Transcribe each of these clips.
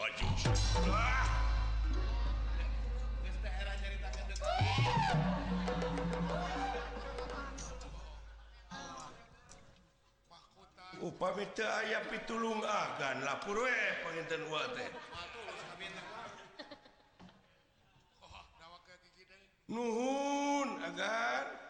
upada oh, aya pitulunggan lapur we pengin e. nuhun agar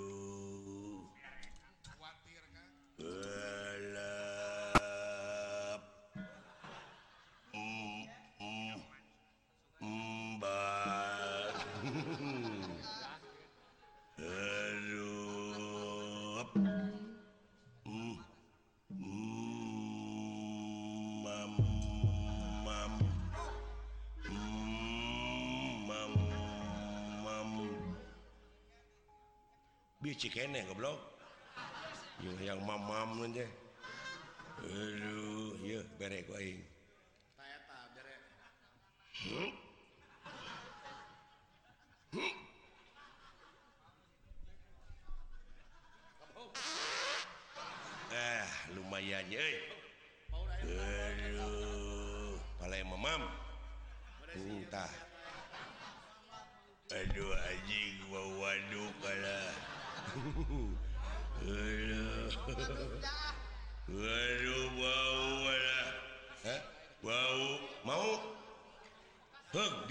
punya chị này mama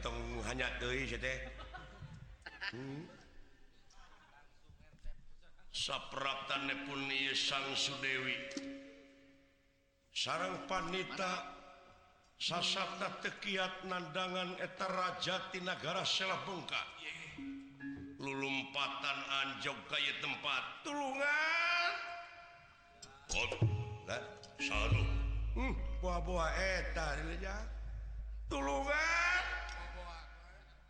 hanyapun sangsu Dewi sarang wanita sa kiat nandanngan etetarajatina negara selah bengka llumtan Anja kay tempattullungan hmm, bu- ettullungan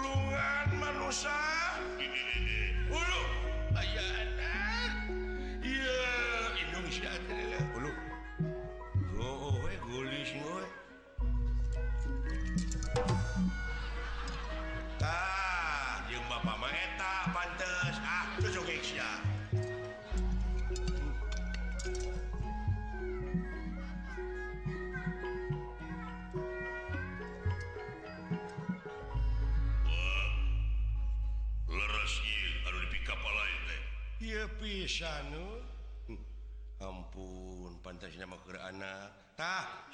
mea url!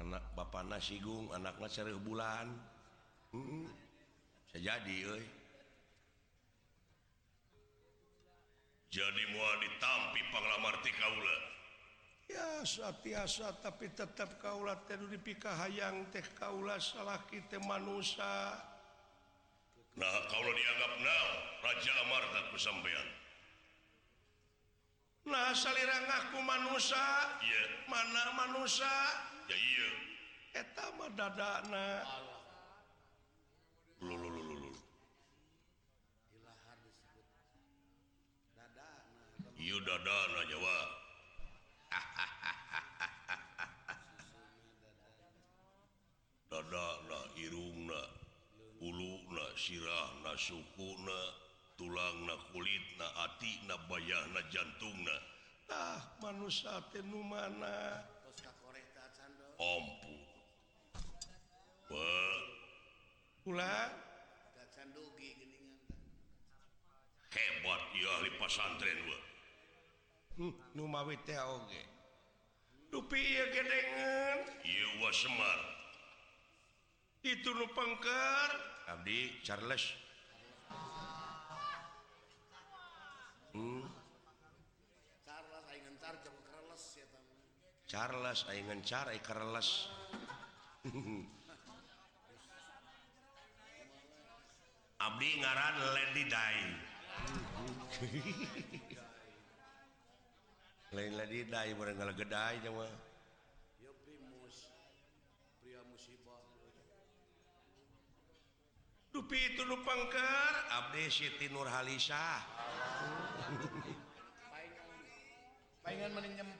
anak Bapak nassigung anakaknya Sy bulanan jadi jadi mua ditampipanglama arti Kaula yaasa tapi tetap kaulatted di piahaang teh Kaula salah kita man Nah kalau dianggap Raja sampe nahku manusa mana man Jawa ha dadarung sirah suna tulang kulit na bay jantung ah, manmana pula hebat yo pasantren numa dupi Hai itu lupengkar Abdi Charlesnya Abdi lainaia musibah dupi itu lupangkan Abtinur Halisah peng mennyam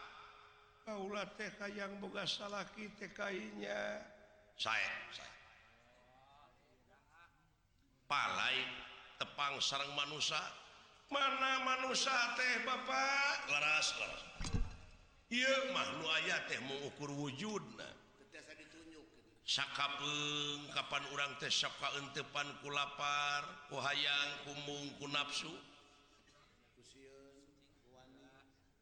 TK yang salahkitKnya saya paling tepang seorangrang manusia mana manusia teh Bapak teh mau ukur wujud Kapan orangtes tepan kulaparwahang umung Kunafsu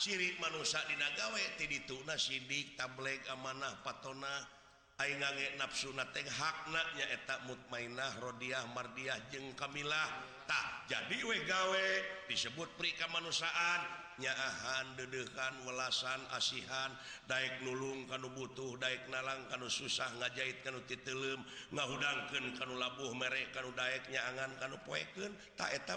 ciri manusiadinagawe ti Sidik tablet amanah Patona nafsu hak mainah rodiah mardiah jengkamlah tak jadi weh gawe disebut perikanmanusaaannyahan dedekan welasan asihan dai nulung kan butuh dai nalang kalau susah ngajahit kanuti telumdangangkan lauhh mereknya angan kalau poiken taketa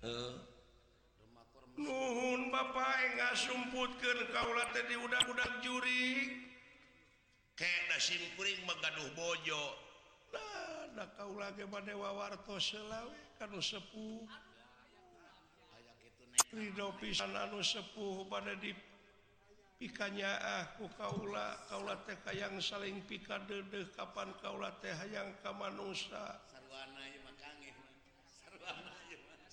Hai muhun Bapak nggak semputkan kaulat tadi udah-undang juri Ken siming mengaduh bojonda kauula kepadawa warto selalu sepuh Ridho pisan sepuh pada di pikannya aku kauula kaula TK yang saling pika de kapan kauula teh yang kamar nusa yang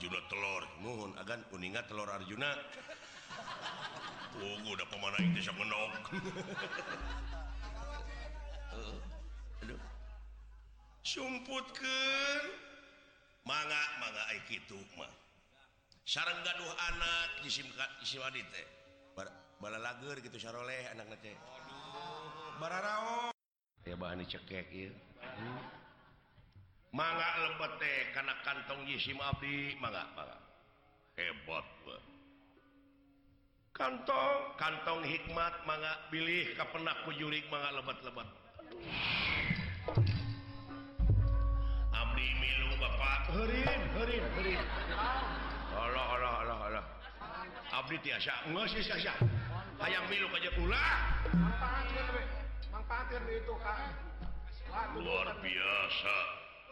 jumlah telurnguhongan kuningat telur Arjunagu udah pemana itu eh, sumputkan manm itumahsaran gauh anaknyisimkan isiwa bala la gitu saroleh anak ya cekek mangga lebet teh karena kantong jisim Abdi mangga mangga hebat be. kantong kantong hikmat mangga pilih kepenak kujurik mangga lebat-lebat Abdi milu bapak herin herin herin Allah Allah Allah Allah Abdi tiasa ngasih tiasa ayam milu aja pula Mang Pantir itu kan luar biasa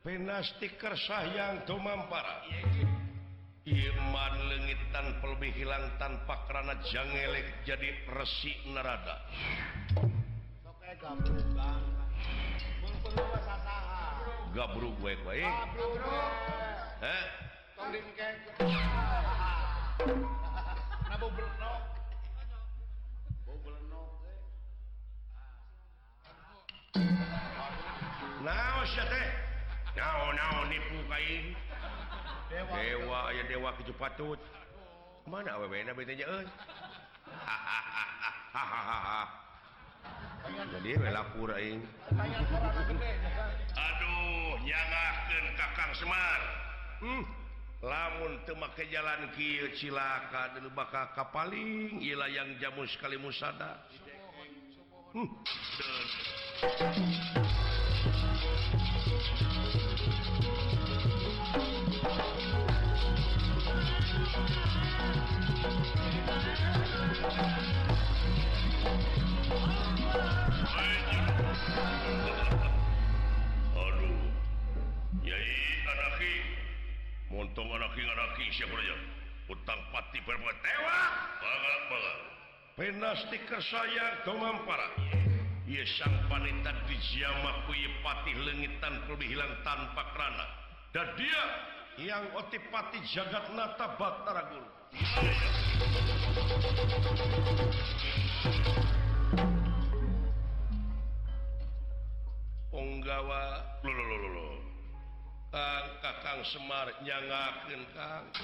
buat penastiker say yang Tomampara Imanlengittan pelbih hilang tanpa kerana janganngelek jadi perik nerada nggak gueek-ba hak Eh. dapawa ya dewa kecepatut mana W ha eh? jadi relaku ini Aduhnya Kakar Semar hmm? lamunmak ke jalanlan Gilcilaka bak kappal gila yang jammu sekali musaada untung anakki utang pati berbuat tewa penastiker saya kemampara ia sang wanita dijamah kuye patih lengitan dihilang tanpa kerana dan dia yang otipati jagat nata Batara Guru Onggawa lo lo lo lo Kang Kakang Semar nyangakeun Kang. Di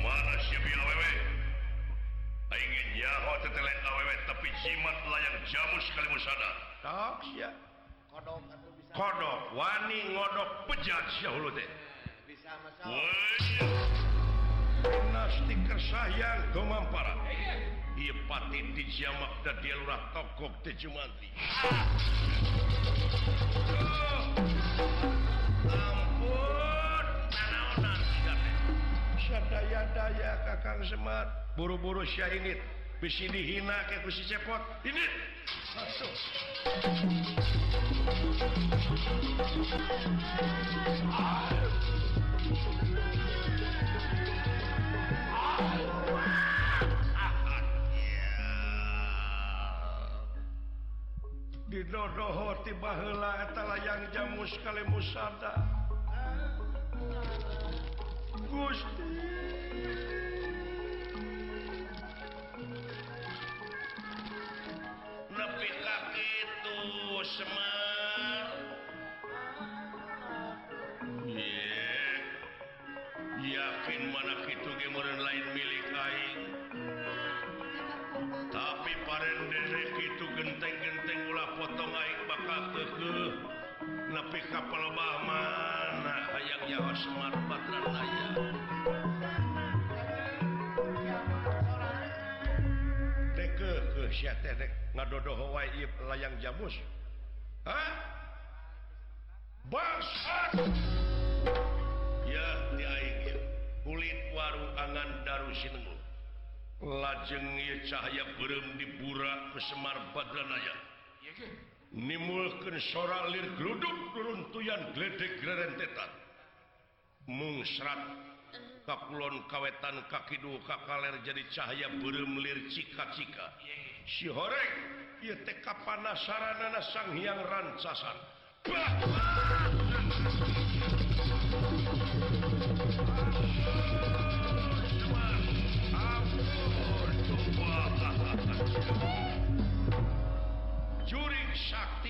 mana siapa awewe? Ingin nyaho tetele awewe tapi jimat layang jamu sekali musada. Tak sia. Kodok Kodok, wani ngodok pejat syahulu teh stiker sayang kemamparan ia pati dijamak dan dia lurah tokok di Jumanti ampun nanaonan sadaya-daya kakang semat buru-buru ini, bisi dihina ke besi cepot ini masuk Hai didodohoti bahlah antara yang jamu sekali musa Gu lebihkak itu semanga nih mana itu kemudian lain mil ka tapi par itu genteng-genng ulah potong na bakaltul napi kapal Ba mana kayaknyawas kedodoho waib layang jabus Hai bas kulit warungusinmu lajengnya cahaya belumrem dibura ke Semar Baaya Niulken soraduk beuntuian detan mungsrat kapullon kawetan kaki Du Ka kaller jadi cahaya buunglir ciika-ciika siK panasaranang Hyang rancasan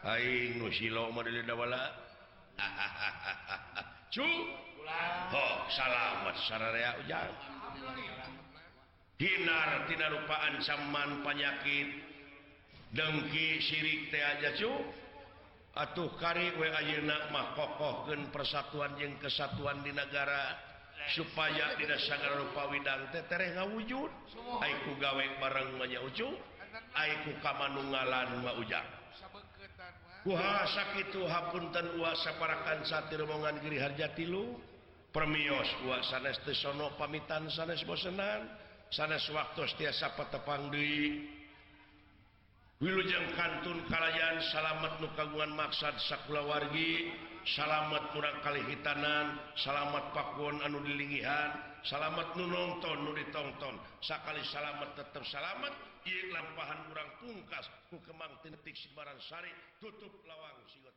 saudara ujan hin lupaaan samaman panyakit dengki sirikcu atuh karimah gen persatuan yang kesatuan di negara supaya tidakgar rupa Widan wujudiku gawe bareng namanya ucu Aiku kammanung ngalan mau ujar sakit hapun danasa parakan saatmbongan giliharjatiluios sono pamitan san bosean sanwak setasapangdu kantun kalyan salat nukaguan maksad sakulawargi salamet mukali hittanan salat Pakun anu dilingihan salamet Nun nonton nu ditonngton sakkali salat tetap salat lampahan kurang tungkas kukemang Tentik Sid Baransari tutup lawang Sigot